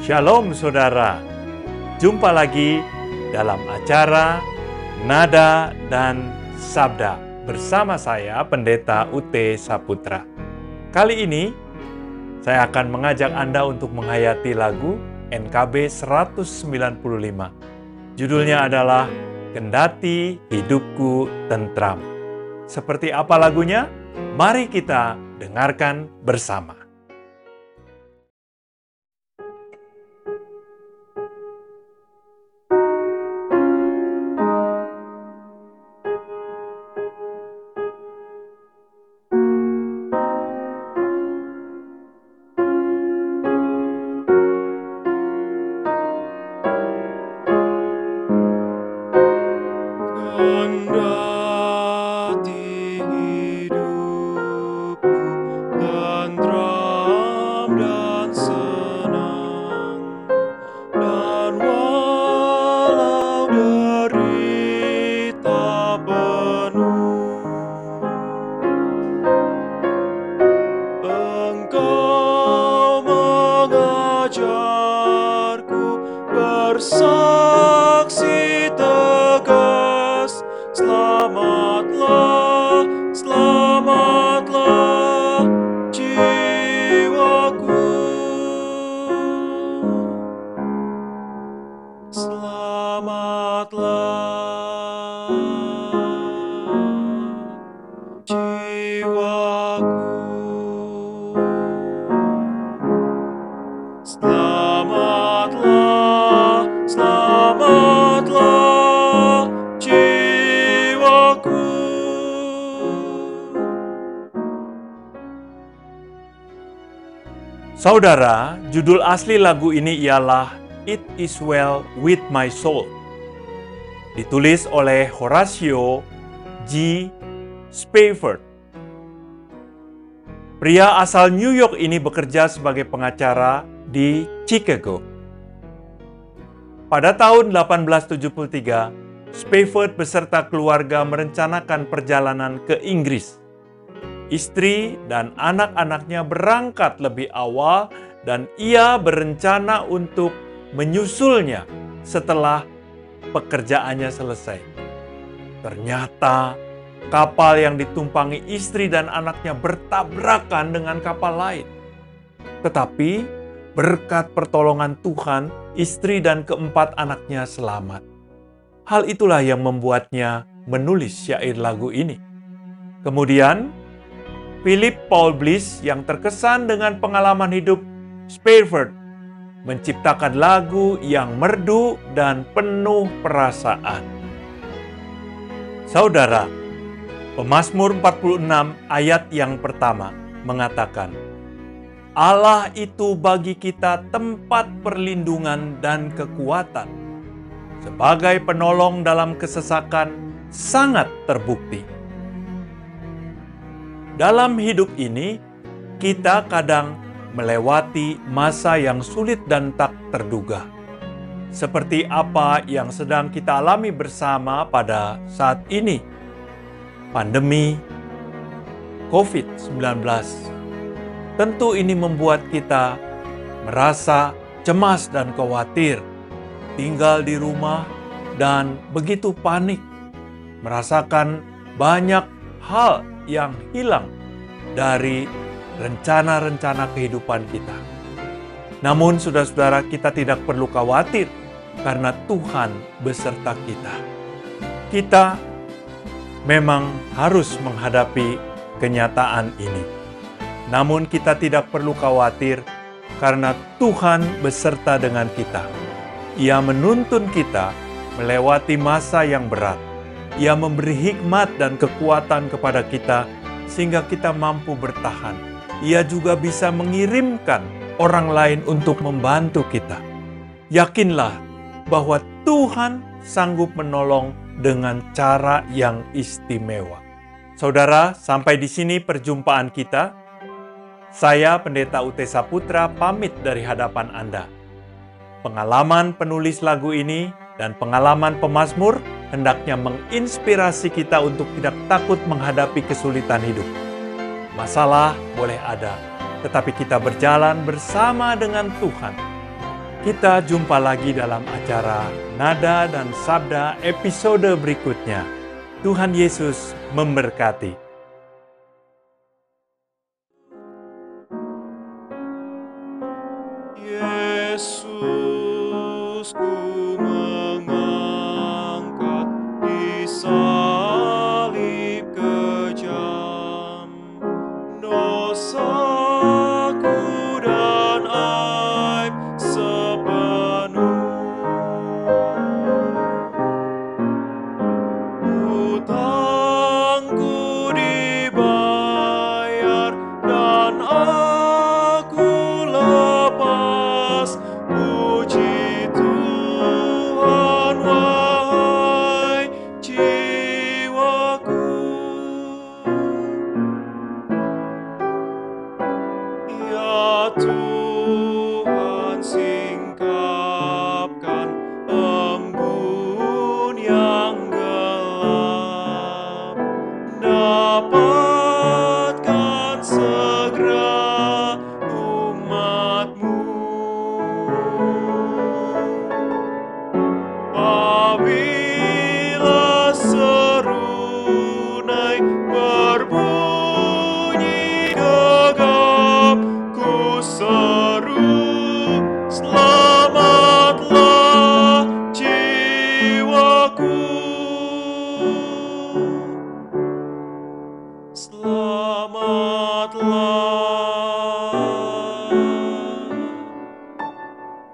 Shalom saudara, jumpa lagi dalam acara Nada dan Sabda bersama saya Pendeta UT Saputra. Kali ini saya akan mengajak Anda untuk menghayati lagu NKB 195. Judulnya adalah Kendati Hidupku Tentram. Seperti apa lagunya? Mari kita dengarkan bersama. trouble. Saudara, judul asli lagu ini ialah It Is Well With My Soul. Ditulis oleh Horatio G. Spafford. Pria asal New York ini bekerja sebagai pengacara di Chicago. Pada tahun 1873, Spafford beserta keluarga merencanakan perjalanan ke Inggris. Istri dan anak-anaknya berangkat lebih awal dan ia berencana untuk menyusulnya setelah pekerjaannya selesai. Ternyata kapal yang ditumpangi istri dan anaknya bertabrakan dengan kapal lain. Tetapi berkat pertolongan Tuhan, istri dan keempat anaknya selamat. Hal itulah yang membuatnya menulis syair lagu ini. Kemudian, Philip Paul Bliss yang terkesan dengan pengalaman hidup Spafford menciptakan lagu yang merdu dan penuh perasaan. Saudara, Pemazmur 46 ayat yang pertama mengatakan, Allah itu bagi kita tempat perlindungan dan kekuatan. Sebagai penolong dalam kesesakan sangat terbukti. Dalam hidup ini, kita kadang melewati masa yang sulit dan tak terduga. Seperti apa yang sedang kita alami bersama pada saat ini. Pandemi COVID-19. Tentu ini membuat kita merasa cemas dan khawatir, tinggal di rumah dan begitu panik, merasakan banyak hal yang hilang dari rencana-rencana kehidupan kita. Namun, saudara-saudara, kita tidak perlu khawatir karena Tuhan beserta kita. Kita memang harus menghadapi kenyataan ini, namun kita tidak perlu khawatir karena Tuhan beserta dengan kita. Ia menuntun kita melewati masa yang berat. Ia memberi hikmat dan kekuatan kepada kita sehingga kita mampu bertahan. Ia juga bisa mengirimkan orang lain untuk membantu kita. Yakinlah bahwa Tuhan sanggup menolong dengan cara yang istimewa. Saudara, sampai di sini perjumpaan kita. Saya Pendeta UT Saputra pamit dari hadapan Anda. Pengalaman penulis lagu ini dan pengalaman pemazmur hendaknya menginspirasi kita untuk tidak takut menghadapi kesulitan hidup. Masalah boleh ada, tetapi kita berjalan bersama dengan Tuhan. Kita jumpa lagi dalam acara Nada dan Sabda episode berikutnya. Tuhan Yesus memberkati. Di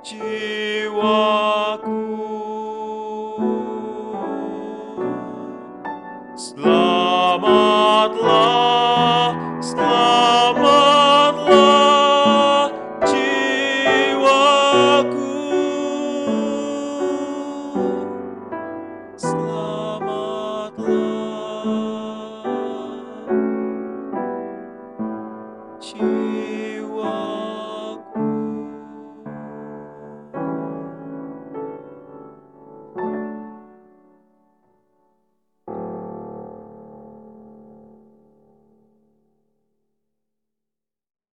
希望